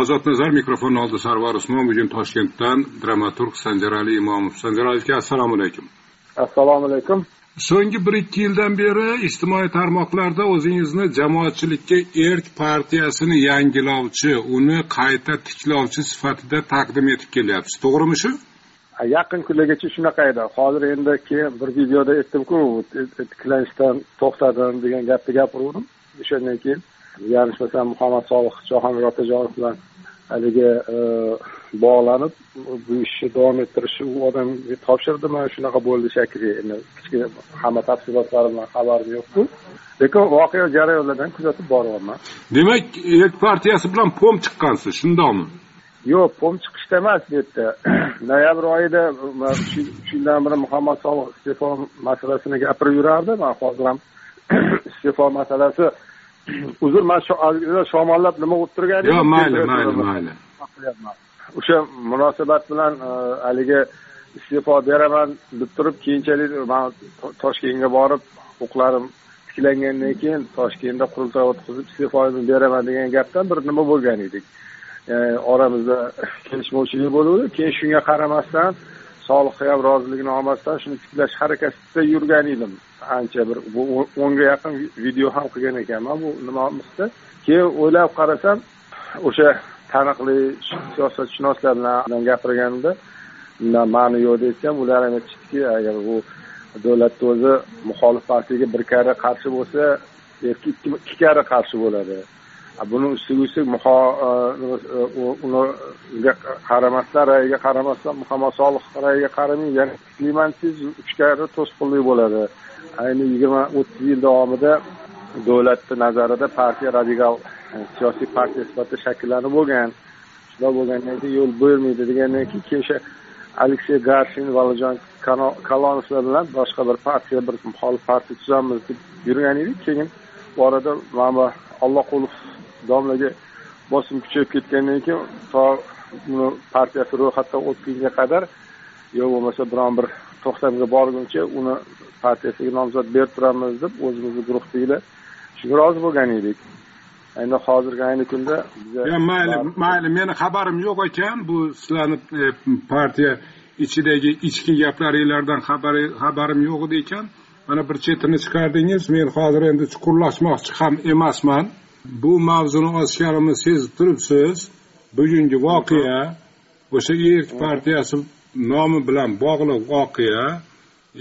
ozod nazar mikrofonni oldi. Sarvar usmon bugun toshkentdan dramaturg sanjarali imomov. Sanjarali aka assalomu alaykum. Assalomu alaykum. So'nggi bir ikki yildan beri ijtimoiy tarmoqlarda o'zingizni jamoatchilikka erk partiyasini yangilovchi uni qayta tiklovchi sifatida taqdim etib kelyapsiz. To'g'rimi shu? Yaqin kunlargacha shunaqa edi. Hozir endi keyin bir videoda aytdimku tiklanishdan to'xtadim degan gapni gapirgandim o'shandan keyin yanglishmasam muhammad solih jahongir otajonov bilan haligi e, bog'lanib bu ishni davom ettirishi u odamga topshirdimi shunaqa bo'ldi shekilli endi kichkina hamma tafsilotlari bilan xabarim yo'qku. Lekin voqea jarayonlaridan kuzatib boryapman. Demak erk partiyasi bilan pom chiqqansiz shundoqmi? Yo'q pom chiqishda emas bu yerda. Noyabr oyida shundan beri muhammad solih iste'fo masalasini gapirib yurardi. Man hozir ham iste'fo masalasi uzr man shomollab nima bo'lib turgan yo'q mayli mayli mayli. o'sha munosabat bilan e, haligi iste'fo beraman deb turib keyinchalik man toshkentga borib huquqlarim tiklangandan keyin toshkentda qurultoy o'tkazib iste'fomni beraman degan gapdan bir nima bo'lgan edik. E, oramizda kelishmovchilik bo'luvdi keyin shunga qaramasdan solihga ham roziligini olmasdan shuni tiklash harakatida yurgan edim ancha bir o'nga yaqin video ham qilgan ekanman. Bu nimamizda keyin o'ylab qarasam o'sha taniqli siyosatshunoslar bilan gapirganimda undan ma'ni yo'q desam ular ham aytishdiki agar bu davlatni o'zi muxolif partiyaga bir karra qarshi bo'lsa ikki karra qarshi bo'ladi. Buni ustiga ustak unga qaramasdan rayiga qaramasdan muhammad solih rayiga qaramay yana kuchliman desangiz uch karra to'sqinlik bo'ladi ayni yigirma o'ttiz yil davomida davlatni nazarida partiya radikal siyosiy partiya sifatida shakllanib bo'lgan shunday bo'lgandan keyin yo'l bermaydi degandan keyin keyin o'sha aleksey garshin valijon kalonovlar bilan boshqa bir partiya bir muxolif partiya tuzamiz deb yurgan edik keyin bu orada mana bu olloqulov domlaga bosim kuchayib ketgandan keyin to uni partiyasi ro'yxatdan o'tgunga qadar yo bo'lmasa biron bir to'xtamga borguncha uni partiyasiga nomzod berib turamiz deb o'zimizni guruhdagilar shunga rozi bo'lgan edik. Endi hozirgi ayni kunda biza mayli mayli meni xabarim yo'q ekan. Bu sizlarni e, partiya ichidagi ichki gaplaringlardan xabarim yo'q edi ekan mana bir chetini chiqardingiz. Men hozir endi chuqurlashmoqchi ham emasman. Bu mavzuni ochganimni sezib turibsiz. Bugungi voqea o'sha erk partiyasi nomi bilan bog'liq voqea.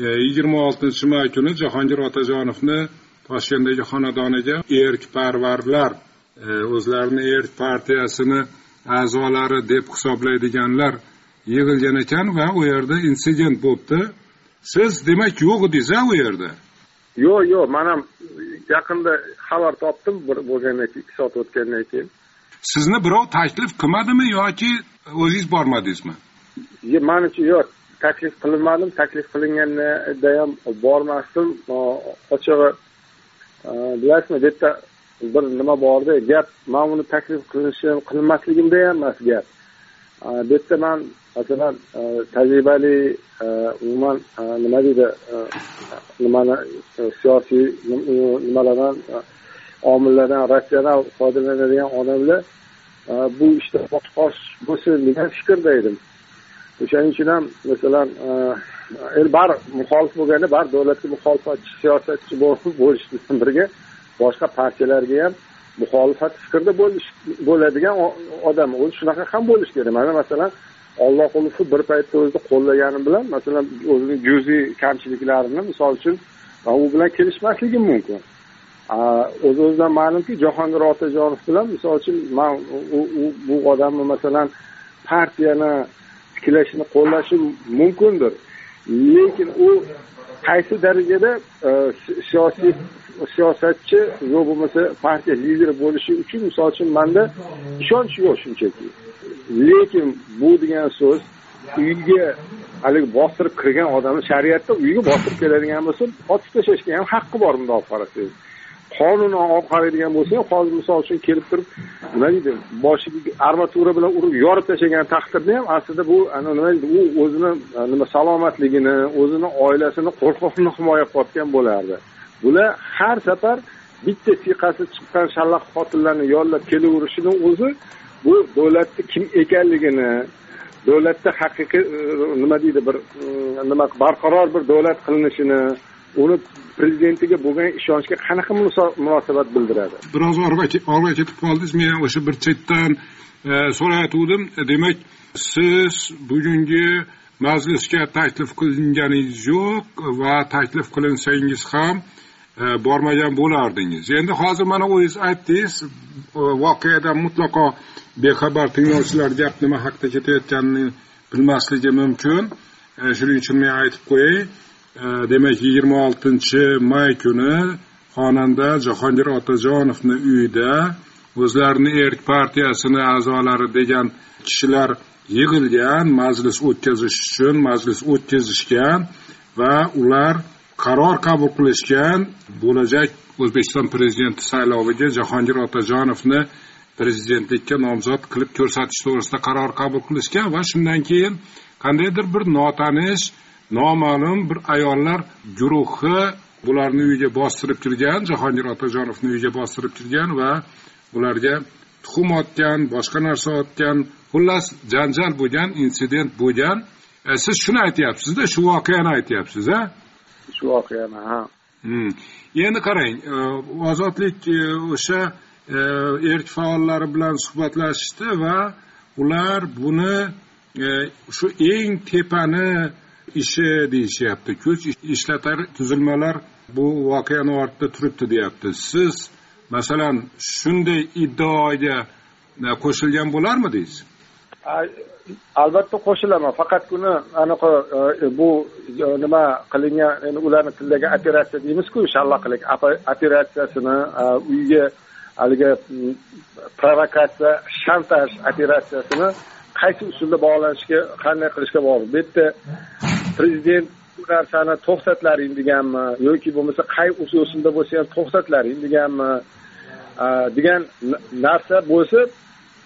E, yigirma oltinchi may kuni jahongir otajonovni toshkentdagi xonadoniga erkparvarlar e, o'zlarini erk partiyasini a'zolari deb hisoblaydiganlar yig'ilgan ekan va u yerda insident bo'libdi siz demak yo'q edingiz a u yerda. Yo'q yo'q man ham yaqinda xabar topdim bir bo'lgandan keyin ikki soat o'tgandan keyin. Sizni birov taklif qilmadimi yoki o'zingiz bormadingizmi? Manichi yo'q taklif qilinmadim taklif qilinganda ham bormasdim. Ochig'i bilasizmi bu yerda bir nima borda gap man uni taklif qilishim qilmasligimda ham emas gap. Bu yerda man masalan e, tajribali e, umuman e, nima deydi nimani siyosiy nimalardan omillardan ratsional foydalanadigan odamlar bu ishda osh bo'lsin degan fikrda edim. O'shaning uchun ham masalan baribir muxolif bo'lganda baribir davlatga muxolifatchi siyosatchi bo'lish bilan birga boshqa partiyalarga ham muxolifat fikrda bo'lish bo'ladigan odam. O'zi shunaqa ham bo'lishi kerak. Mana masalan olloqulovni bir paytda o'zida qo'llaganim bilan masalan o'zini juziy kamchiliklarini misol uchun u bilan kelishmasligim mumkin. O'z o'zidan ma'lumki jahongir otajonov bilan misol uchun man bu odamni masalan partiyani tiklashini qo'llashim mumkindir. Lekin u qaysi darajada e, siyosiy siyosatchi yo bo'lmasa partiya lideri bo'lishi uchun misol uchun manda ishonch yo'q shunchaki. Lekin bu degan so'z uyga haligi bostirib kirgan odamni shariatda uyga bostirib keladigan bo'lsa otib tashlashga ham haqqi bor bundoq qarasangiz qonunan olib qaraydigan bo'lsa hozir misol uchun kelib turib nima deydi boshiga armatura bilan urib yorib tashlagan taqdirda ham aslida bu nima deydi u o'zini nima salomatligini o'zini oilasini qo'rqoqni himoya qilayotgan bo'lardi. Bular har safar bitta siyqasi chiqqan shallaq qotillarni yollab kelaverishini o'zi bu davlatni kim ekanligini davlatda haqiqiy e, nima deydi bir e, nima barqaror bir davlat qilinishini uni prezidentiga bo'lgan ishonchga qanaqa munosabat bildiradi? Biroz orqa ketib qoldingiz men o'sha bir chetdan e, so'rayotgandim. Demak siz bugungi majlisga taklif qilinganingiz yo'q va taklif qilinsangiz ham bormagan bo'lardingiz. Endi hozir mana o'zingiz aytdingiz e, voqeadan mutlaqo bexabar tinglovchilar gap nima haqida ketayotganini bilmasligi mumkin. E, shuning uchun men aytib qo'yay e, demak yigirma oltinchi may kuni xonanda jahongir otajonovni uyida o'zlarini erk partiyasini a'zolari degan kishilar yig'ilgan majlis o'tkazish uchun majlis o'tkazishgan va ular qaror qabul qilishgan bo'lajak o'zbekiston prezidenti sayloviga jahongir otajonovni prezidentlikka nomzod qilib ko'rsatish to'g'risida qaror qabul qilishgan va shundan keyin qandaydir bir notanish noma'lum bir ayollar guruhi bularni uyiga bostirib kirgan jahongir otajonovni uyiga bostirib kirgan va ularga tuxum otgan boshqa narsa otgan xullas janjal bo'lgan insident bo'lgan. E, siz shuni aytyapsizda shu voqeani aytyapsiz a shu voqeani ha. Hmm. endi qarang e, ozodlik e, o'sha e, erk faollari bilan suhbatlashishdi va ular buni shu eng tepani ishi deyishyapti. Kuch ishlatar tuzilmalar bu voqeani ortida turibdi deyapti. Siz masalan shunday iddaoga qo'shilgan bo'larmidingiz albatta qo'shilaman faqatgina anaqa e, e, bu e, nima qilingan endi ularni tilidagi operatsiya deymizku shalloqlik operatsiyasini uyga haligi provokatsiya shantaj operatsiyasini qaysi usulda bog'lanishga qanday qilishga bog'liq. Bu yerda prezident bu narsani to'xtatlaring deganmi yoki bo'lmasa qay usulda bo'lsa ham to'xtatlaring deganmi degan narsa bo'lsa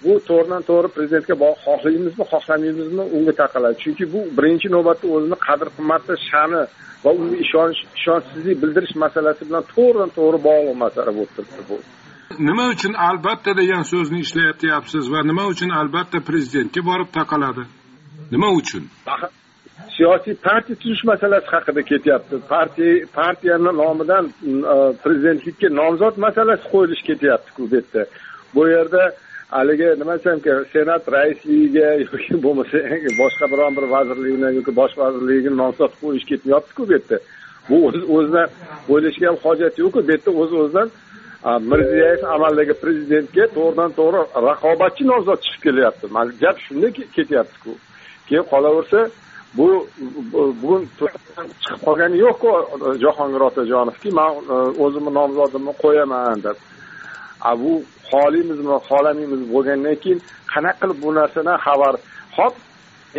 bu to'g'ridan to'g'ri prezidentga xohlaymizmi xohlamaymizmi unga taqaladi. Chunki bu birinchi navbatda o'zini qadr qimmati sha'ni va unga ishonch ishonchsizlik bildirish masalasi bilan to'g'ridan to'g'ri bog'liq masala bo'lib turibdi bu. Nima uchun albatta degan so'zni ishlatyapsiz va nima uchun albatta prezidentga borib taqaladi? Nima uchun? Siyosiy partiya tuzish masalasi haqida ketyapti. Partiya partiyani nomidan e, prezidentlikka nomzod masalasi qo'yilishi ketyaptiku bu yerda. Bu yerda haligi nima desamki senat raisligiga yoki bo'lmasa boshqa biron bir vazirlikni yoki bosh vazirligiga nomzod qo'yish ketmayaptiku bu yerda. Bu o'z o'zidan o'ylashga ham hojat yo'qku. Bu yerda o'z o'zidan mirziyoyev amaldagi prezidentga to'g'ridan to'g'ri raqobatchi nomzod chiqib kelyapti. Gap shunda ketyaptiku. Keyin qolaversa bu bugun chiqib qolgani yo'qku jahongir otajonovki man e, o'zimni nomzodimni qo'yaman deb. A bu xohlaymizmi xohlamaymizmi bo'lgandan keyin qanaqa qilib bu narsadan xabar? Hop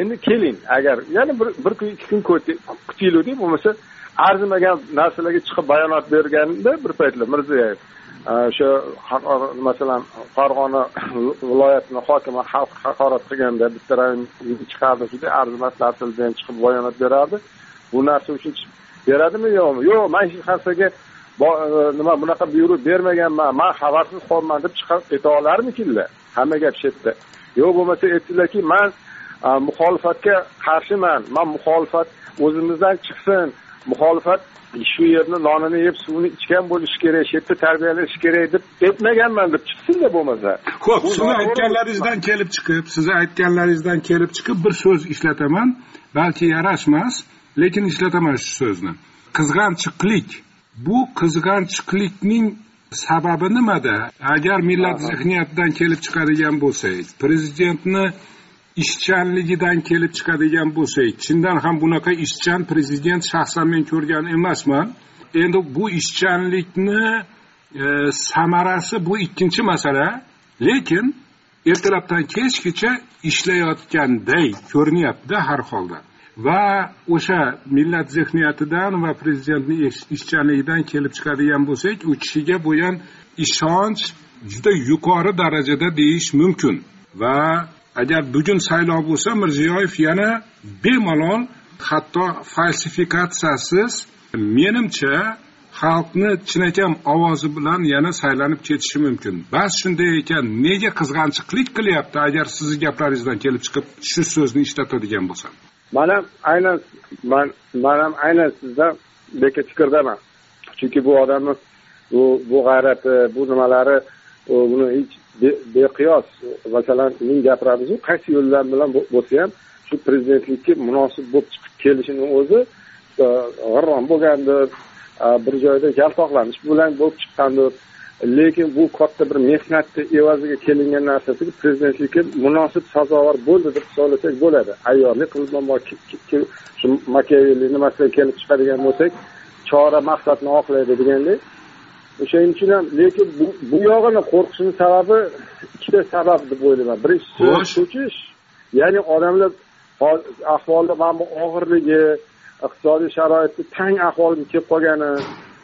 endi keling agar yana bir bir kun ikki kun kutaylikda bo'lmasa arzimagan narsalarga chiqib bayonot berganda bir paytlar mirziyoyev e, o'sha masalan farg'ona viloyatini hokimi xalq haqorat qilganda bitta rayon chiqardi juda arzimas narsalardan chiqib bayonot berardi. Bu narsa uchun beradimi? Yo'qmi? Yo'q man hech narsaga nima bunaqa buyruq bermaganman man xabarsiz qolman deb chiqib ayta olarmikinlar? Hamma gap shu yerda yo'q bo'lmasa aytdilarki man muxolifatga qarshiman. Man muxolifat o'zimizdan chiqsin. Muxolifat shu yerni nonini yeb suvini ichgan bo'lishi kerak shu yerda tarbiyalash kerak deb aytmaganman deb chiqsinda bo'lmasa. Ho'p sizni aytganlaringizdan kelib chiqib sizni aytganlaringizdan kelib chiqib bir so'z ishlataman. Balki yarashmas lekin ishlataman shu so'zni. Qizg'anchiqlik bu qizg'anchiqlikning sababi nimada? Agar millat zehniyatidan kelib chiqadigan bo'lsak prezidentni ishchanligidan kelib chiqadigan bo'lsak chindan ham bunaqa ishchan prezident shaxsan men ko'rgan emasman. Endi bu ishchanlikni e, samarasi bu ikkinchi masala. Lekin ertalabdan kechgacha ishlayotganday ko'rinyaptida har holda va o'sha millat zehniyatidan va prezidentni ishchanligidan kelib chiqadigan bo'lsak u kishiga bo'lgan ishonch juda yuqori darajada deyish mumkin. Va agar bugun saylov bo'lsa mirziyoyev yana bemalol hatto falsifikatsiyasiz menimcha xalqni chinakam ovozi bilan yana saylanib ketishi mumkin. Bas shunday ekan nega qizg'anchiqlik qilyapti agar sizni gaplaringizdan kelib chiqib shu so'zni ishlatadigan bo'lsam? Man ham aynan man man ham aynan sizdan beka fikrdaman. Chunki bu odamni bu bu g'ayrati bu nimalari buni hech beqiyos masalan ming gapiramizu qaysi yo'llar bilan bo'lsa ham shu prezidentlikka munosib bo'lib chiqib kelishini o'zi e, g'irrom bo'lgandir bir joyda yaltoqlanish bilan bo'lib chiqqandir. Lekin bu katta bir mehnatni evaziga kelingan narsasi prezidentlikka munosib sazovor bo'ldi deb hisoblasak bo'ladi. Ayyorlik shu makiavelli nimasidan kelib chiqadigan bo'lsak chora maqsadni oqlaydi degandek o'shaning uchun ham lekin bu bu yog'ini qo'rqishini sababi ikkita sabab deb o'ylayman. Birinchisi cho'chish ya'ni odamlar ahvolni mana bu og'irligi iqtisodiy sharoitni tang ahvolga kelib qolgani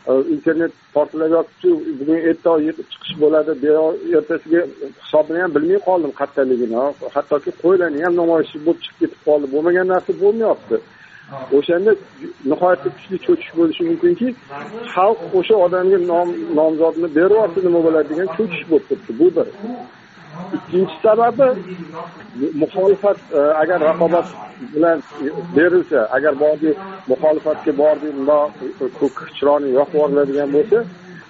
internet portlab yotibdi bugun yiqib chiqish bo'ladi ertasiga hisobini ham bilmay qoldim qattaligini hattoki qo'ylarni ham namoyishi bo'lib chiqib ketib qoldi bo'lmagan narsa bo'lmayapti o'shanda nihoyatda kuchli cho'chish bo'lishi mumkinki xalq o'sha odamga nomzodni beryapti nima bo'ladi degan cho'chish bo'lib turibdi bu bir ikkinchi sababi muxolifat e, agar raqobat bilan berilsa agar bordi muxolifatga bordi bundoq ko'k chiroyni yoqib yuboriladigan bo'lsa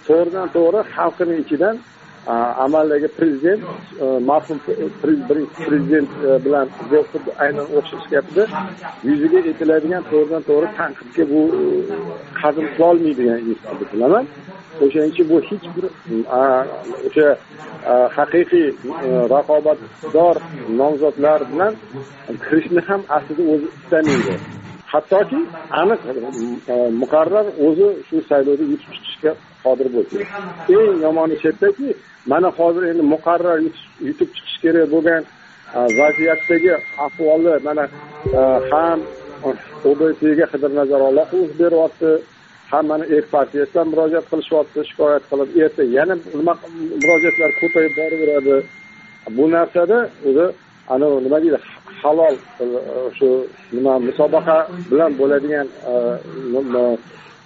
to'g'ridan to'g'ri xalqini ichidan amaldagi prezident e, marhum birinchi prezident e, bilan xuddi aynan o'xshash gapida yuziga aytiladigan to'g'ridan to'g'ri tanqidga bu e, hazm qilolmaydigan inson bilaman. O'shaning uchun bu hech bir o'sha haqiqiy raqobatdor nomzodlar bilan kirishni ham aslida o'zi istamaydi. Hattoki aniq muqarrar o'zi shu saylovda yutib chiqishga qodir bo'lsin. Eng yomoni shu yerdaki mana hozir endi muqarrar yutib chiqish kerak bo'lgan e, vaziyatdagi ahvolni mana e, ham obsga qidir nazar beryapti ham mana ek partiyasidan murojaat qilishyapti shikoyat qilib. Erta yana nima murojaatlar ko'payib boraveradi. Bu narsada o'zi anavi nima deydi halol e, shu nima musobaqa bilan bo'ladigan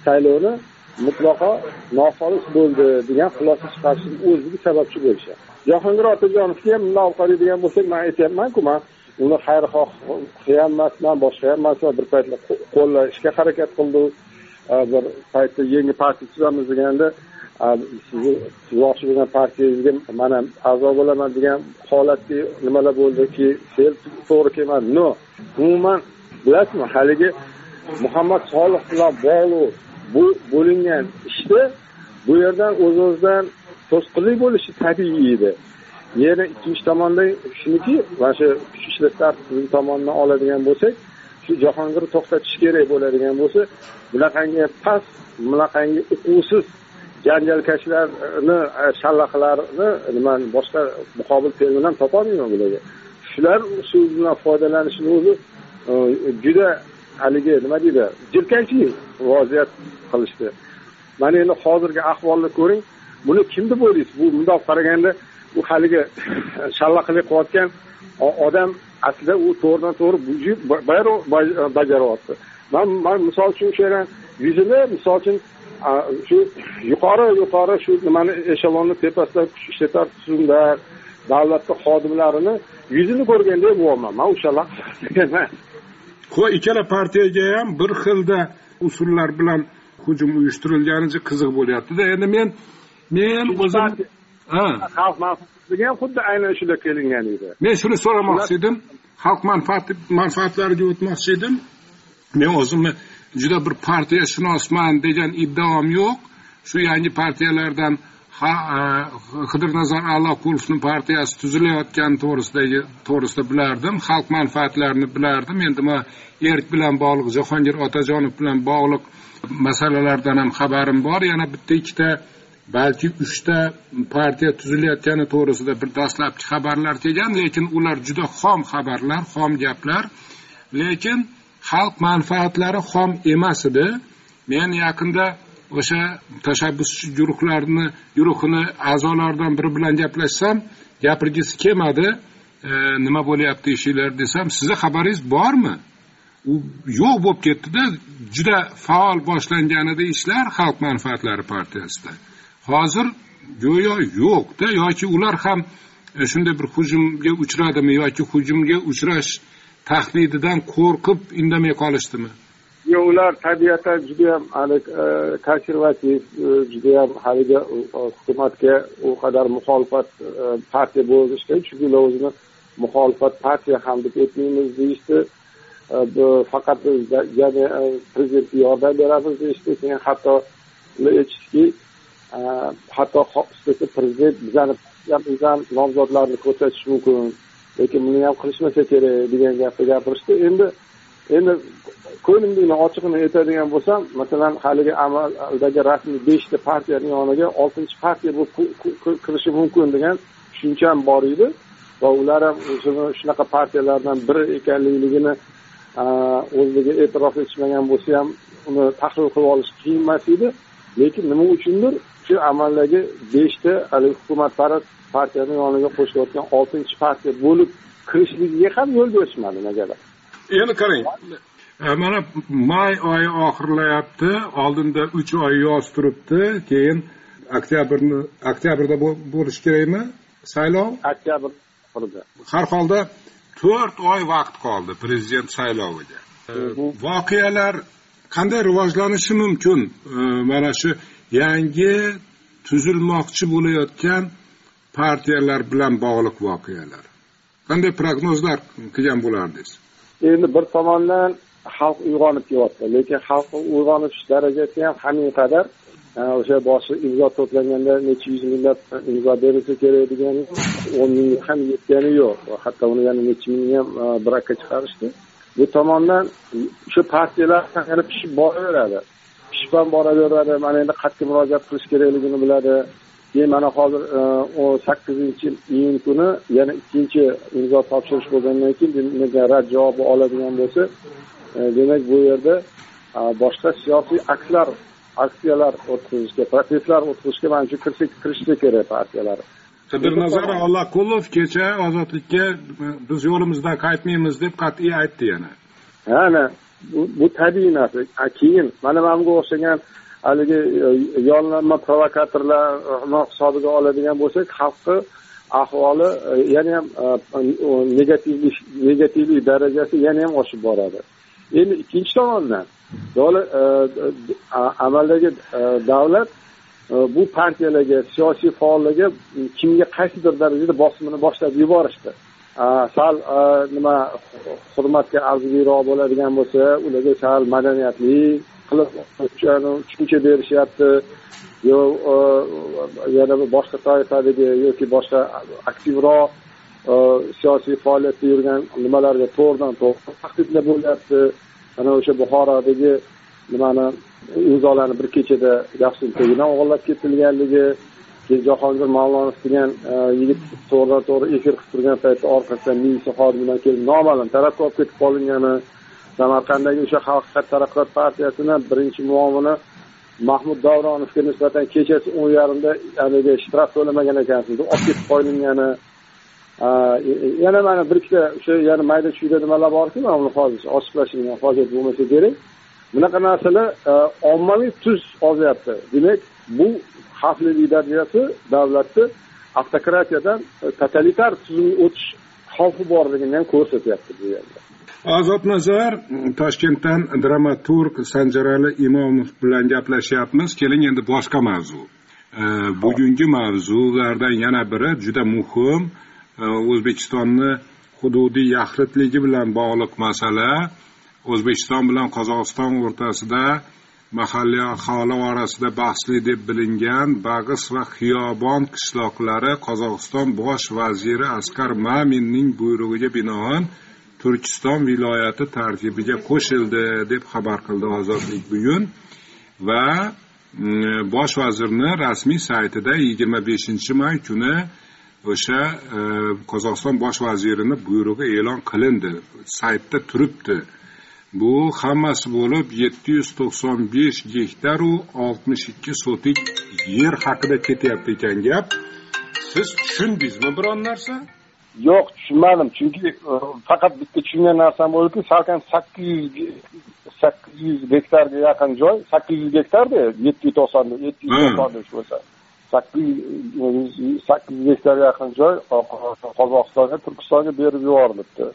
saylovni mutlaqo noxolis bo'ldi degan xulosa chiqarishni o'ziga sababchi bo'lishadi jahongir otajonovga ham bundoq qaraydigan bo'lsak man aytyapmanku man uni xayrixoh ham emasman boshqa ham emasman bir paytlar qo'llashga harakat qildi. Bir paytda yangi partiya tuzamiz deganda sizni tuzmoqchi bo'lgan partiyangizga man ham a'zo bo'laman degan holatga nimalar bo'ldiki fe'l to'g'ri kelmadi. No umuman bilasizmi haligi muhammad solih bilan bog'liq bu bo'lingan ishda bu yerdan o'z o'zidan to'sqinlik bo'lishi tabiiy edi. Yana ikkinchi tomonda shuniki mana shu kuch ishlatishlar tomonidan oladigan bo'lsak shu jahongirni to'xtatish kerak bo'ladigan bo'lsa bunaqangi past bunaqangi uquvsiz janjalkashlarni shallaqlarni nima boshqa muqobil termin ham topolmayman bularga. Shular shu bilan foydalanishni o'zi e, juda haligi nima deydi? Jirkanchlik vaziyat qilishdi. Mana endi hozirgi ahvolni ko'ring. Buni kim deb o'ylaysiz bu bundoq qaraganda bu haligi shallaqlik qilayotgan odam aslida u to'g'ridan to'g'ri bajaryapti. Man man misol uchun o'sha yuzini misol uchun shu yuqori yuqori shu nimani eshelonni tepasida kuch ishlatar tuzumlar davlatni xodimlarini yuzini ko'rgandek bo'lyapman man o'shalar emas. Ho'p ikkala partiyaga ham bir xilda usullar bilan hujum uyushtirilganicha qiziq bo'lyaptida. Endi men men o'zim xalq manfaatiga ham xuddi aynan shunday kelingan edi. Men shuni so'ramoqchi edim. Xalq manfaati manfaatlariga o'tmoqchi edim. Men o'zimni juda bir partiyashunosman degan iddaom yo'q. Shu yangi partiyalardan qidirnazar alloqulovni partiyasi tuzilayotgani to'g'risidagi to'g'risida bilardim xalq manfaatlarini bilardim. Endi man erk bilan bog'liq jahongir otajonov bilan bog'liq masalalardan ham xabarim bor. Yana bitta ikkita balki uchta partiya tuzilayotgani to'g'risida bir dastlabki xabarlar kelgan lekin ular juda xom xabarlar xom gaplar. Lekin xalq manfaatlari xom emas edi. Men yaqinda o'sha tashabbuschi guruhlarni guruhini a'zolaridan biri bilan gaplashsam gapirgisi kelmadi. E, nima bo'lyapti ishinglar desam sizni xabaringiz bormi? U yo'q bo'lib ketdida juda faol boshlangan edi ishlar xalq manfaatlari partiyasida. Hozir go'yo yo'qda yoki ular ham e, shunday bir hujumga uchradimi yoki hujumga uchrash tahdididan qo'rqib indamay qolishdimi? Yo'q ular tabiatan judayam haligi e, konservativ e, judayam haligi hukumatga u qadar muxolifat e, partiya bo'lishgan chunki ular o'zini muxolifat partiya ham deb aytmaymiz deyishdi. E, faqat biz ya'ni e, prezidentga yordam beramiz deyishdi. Keyin hatto aytishdiki hatto istasa prezident bizani bizdan nomzodlarni ko'rsatishi mumkin lekin buni ham qilishmasa kerak degan gapni gapirishdi. Endi endi ko'nglimni ochig'ini aytadigan bo'lsam masalan haligi amaldagi rasmiy beshta partiyani yoniga oltinchi partiya bo'lib kirishi mumkin degan tushuncham bor edi. Va ular ham o'zini shunaqa partiyalardan biri ekanligini o'zligi e'tirof etishmagan bo'lsa ham uni tahlil qilib olish qiyin emas edi. Lekin nima uchundir? Shu amaldagi beshta haligi hukumatparast partiyani yoniga qo'shilayotgan oltinchi partiya bo'lib kirishligiga ham yo'l berishmadi negadir endi qarang. E, mana may oyi oxirlayapti oldinda uch oy yoz turibdi keyin oktyabrni oktyabrda bo'lishi kerakmi saylov? Oktyabr har holda to'rt oy vaqt qoldi prezident sayloviga. E, voqealar qanday rivojlanishi mumkin? E, mana shu yangi tuzilmoqchi bo'layotgan partiyalar bilan bog'liq voqealar. Qanday prognozlar qilgan bo'lardingiz endi bir tomondan xalq uyg'onib kelyapti lekin xalqni uyg'onish darajasi ham hamin qadar e, o'sha boshi imzo to'planganda necha yuz minglab imzo berilsa kerak degan o'n mingga ham yetgani yo'q. Hatto uni yana necha mingni ham e, brakka chiqarishdi. Bu tomondan o'sha partiyalar yana pishib boraveradi. Pishib ham boraveradi mana endi qayerga murojaat qilish kerakligini biladi. Keyin mana hozir o'n sakkizinchi iyun kuni yana ikkinchi imzo topshirish bo'lgandan keyin rad javobi oladigan bo'lsa demak bu yerda boshqa siyosiy akslar aksiyalar o'tkazishga protestlar o'tkazishga manimcha kirishsa kerak partiyalar. Qidirnazar ollaqulov kecha ozodlikka biz yo'limizdan qaytmaymiz deb qat'iy aytdi yana. Ana bu tabiiy narsa. Keyin mana bunga o'xshagan haligi e, yollanma provokatorlar hisobiga oladigan bo'lsak xalqni ahvoli e, yana ham e, negativlik negativlik darajasi yana ham oshib boradi. Endi ikkinchi tomondan e, amaldagi davlat bu partiyalarga siyosiy faollarga kimga qaysidir darajada bosimini boshlab yuborishdi. Sal nima hurmatga arziguroq bo'ladigan bo'lsa ularga sal madaniyatli qilib tushuncha berishyapti. Yo yana boshqa toifadagi yoki boshqa aktivroq siyosiy faoliyatda yurgan nimalarga to'g'ridan to'g'ri tahdidlar bo'lyapti. Mana o'sha buxorodagi nimani imzolarni bir kechada yashin to'yidan o'g'irlab ketilganligi keyin jahongir mavlonov degan e, yigit to'g'ridan to'g'ri efir qilib turgan paytda orqasidan militsiya xodimidan kelib noma'lum tarafga olib ketib qolingani samarqanddagi o'sha xalq taraqqiyot partiyasini birinchi muomini mahmud davronovga nisbatan kechasi o'n yarimda haligi shtraf to'lamagan ekansiz. Olib ketib qo'yilgani e, e, yana mana bir ikkita o'sha yana mayda chuyda nimalar borki mana uni hozir ochiqlashga hojat bo'lmasa kerak. Bunaqa narsalar ommaviy tus ozyapti. Demak bu xavflilik darajasi davlatni avtokratiyadan e, totalitar tuzumga o'tish xavfi borligini ham ko'rsatyapti bu yerda. Ozod nazar toshkentdan dramaturg sanjarali imomov bilan gaplashyapmiz. Keling endi boshqa mavzu. Bugungi mavzulardan yana biri juda muhim. O'zbekistonni hududiy yaxlitligi bilan bog'liq masala. O'zbekiston bilan qozog'iston o'rtasida mahalliy aholi orasida bahsli deb bilingan bag'is va xiyobon qishloqlari qozog'iston bosh vaziri askar maminning buyrug'iga binoan turkiston viloyati tarkibiga qo'shildi deb xabar qildi ozodlik bugun va mm, bosh vazirni rasmiy saytida yigirma beshinchi may kuni o'sha e, qozog'iston bosh vazirini buyrug'i e'lon qilindi. Saytda turibdi. Bu hammasi bo'lib yetti yuz to'qson besh gektaru oltmish ikki sotik yer haqida ketyapti ekan gap. Siz tushundingizmi biron narsa? Yo'q tushunmadim. Chunki e, faqat bitta tushungan narsam bo'ldiki salkam sakkiz yuz sakkiz yuz gektarga yaqin joy sakkiz yuz gektarda yetti yuz to'qson yetti yuz to'qson ish bo'lsa. Sakkiz yuz sakkiz yuz gektarga yaqin joy qozog'istonga turkistonga berib yuborilibdi.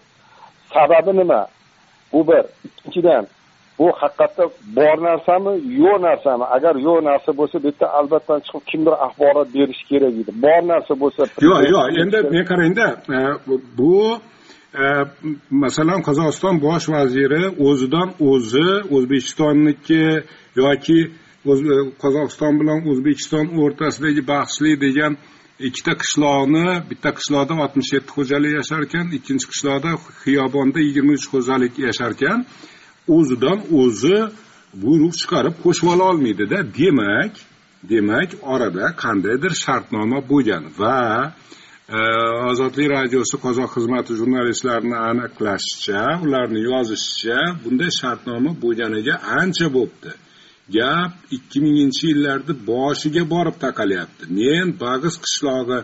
Sababi nima? Bu bir. Ikkinchidan bu haqiqatda bor narsami yo'q narsami? Agar yo'q narsa bo'lsa bu yerda albatta chiqib kimdir axborot berishi kerak edi. Bor narsa bo'lsa yo'q yo'q endi men qarangda e, bu e, masalan qozog'iston bosh vaziri o'zidan o'zi o'zbekistonniki yoki e, qozog'iston bilan o'zbekiston o'rtasidagi bahsli degan ikkita qishloqni bitta qishloqda oltmish yetti xo'jalik yashar ekan ikkinchi qishloqda xiyobonda yigirma uch xo'jalik yashar ekan o'zidan o'zi buyruq chiqarib qo'shib ola olmaydida. Demak demak orada qandaydir shartnoma bo'lgan va e, ozodlik radiosi qozoq xizmati jurnalistlarini aniqlashicha ularni yozishicha bunday shartnoma bo'lganiga ancha bo'pti. Gap ikki minginchi yillarni boshiga borib taqalyapti. Men bag'iz qishlog'i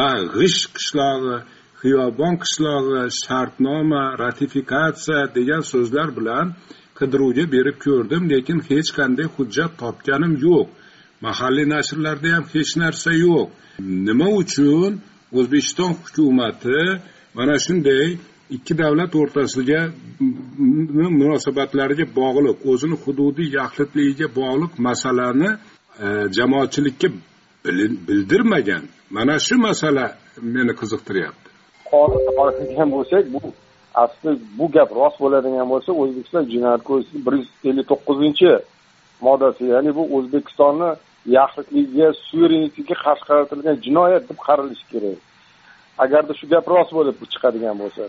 bag'ish qishlog'i xiyobon qishlog'i shartnoma ratifikatsiya degan so'zlar bilan qidiruvga berib ko'rdim lekin hech qanday hujjat topganim yo'q. Mahalliy nashrlarda ham hech narsa yo'q. Nima uchun? O'zbekiston hukumati mana shunday ikki davlat o'rtasiga munosabatlariga bog'liq o'zini hududiy yaxlitligiga bog'liq masalani e, jamoatchilikka bildirmagan. Mana shu masala meni qiziqtiryapti. Qonunga bo'lsak bu asli bu gap rost bo'ladigan bo'lsa o'zbekiston jinoyat kodeksining bir yuz ellik to'qqizinchi moddasi ya'ni bu o'zbekistonni yaxlitligiga suverenitetiga qarshi qaratilgan jinoyat deb qaralishi kerak. Agarda shu gap rost bo'lib chiqadigan bo'lsa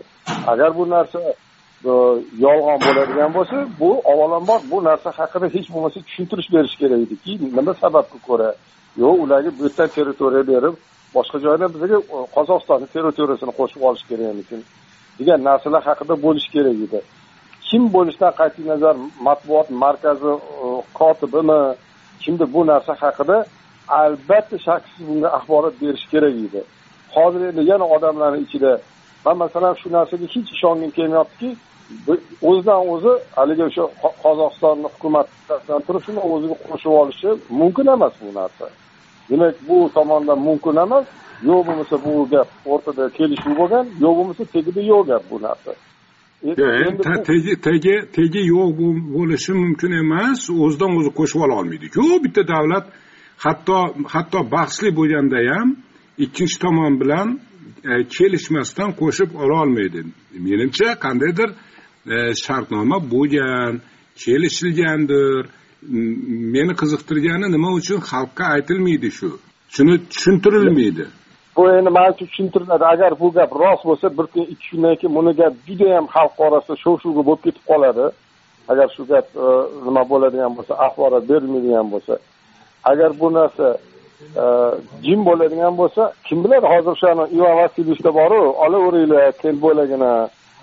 agar bu narsa e, yolg'on bo'ladigan bo'lsa bu avvalambor bu narsa haqida hech bo'lmasa tushuntirish berish kerak ediki. Nima sababga ko'ra? Yo'q ularga bu yerdan territoriya berib boshqa joylar bizga qozog'istonni territoriyasini qo'shib olish kerak kerakmikin degan narsalar haqida bo'lishi kerak edi. Kim bo'lishidan qat'iy nazar matbuot markazi kotibimi? Kimdir bu narsa haqida albatta shaksiz bunga axborot berish kerak edi. Hozir endi yana odamlarni ichida man masalan shu narsaga hech ishongim kelmayaptiki o'zidan o'zi haligi o'sha qozog'istonni hukumatidan turib shuni o'ziga qo'shib olishi mumkin emas bu narsa. Demak bu tomondan mumkin emas. Yo'q bo'lmasa bu gap o'rtada kelishuv bo'lgan yo'q bo'lmasa tagida yo'q gap bu narsa. Tagi tagi tagi yo'q bo'lishi mumkin emas. O'zidan o'zi qo'shib ola olmaydiku bitta davlat hatto hatto bahsli bo'lganda ham ikkinchi tomon bilan e, kelishmasdan qo'shib ola olmaydi. Menimcha qandaydir e, shartnoma bo'lgan kelishilgandir meni qiziqtirgani nima uchun xalqqa aytilmaydi shu? Shuni tushuntirilmaydi. Bu endi man uchun tushuntiriladi. Agar bu gap rost bo'lsa bir kun ikki kundan keyin buni gap judayam xalq orasida shov shuvga bo'lib ketib qoladi. Agar shu gap e, nima bo'ladigan bo'lsa axborot berilmaydigan bo'lsa. Agar bu narsa e, jim bo'ladigan bo'lsa kim biladi hozir o'shani ivan vasilichda boru olaveringlar keyin bo'lagina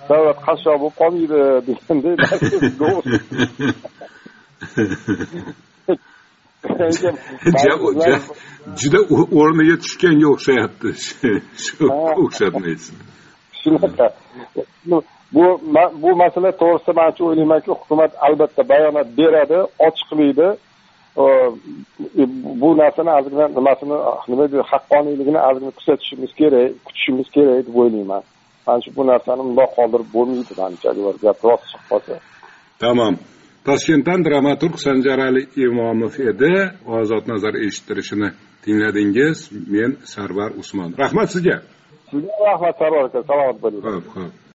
davlat qashshoq bo'lib qolmaydi deganday juda o'rniga tushganga o'xshayapti shu o'xshatmaysiz shunaqa bu bu masala to'g'risida man shu o'ylaymanki hukumat albatta bayonot beradi ochiqlaydi bu narsani ozgina nimasini nima deydi haqqoniyligini ozgina kuzatishimiz kerak kutishimiz kerak deb o'ylayman. Manimcha bu narsani bundoq qoldirib bo'lmaydi manimcha agar gap rost chiqib qolsa. Tamom toshkentdan dramaturg sanjarali imomov edi. Ozod nazar eshittirishini tingladingiz. Men sarvar usmonov. Rahmat sizga. Sizga rahmat sarvar aka. Salomat bo'ling ho'p ho'p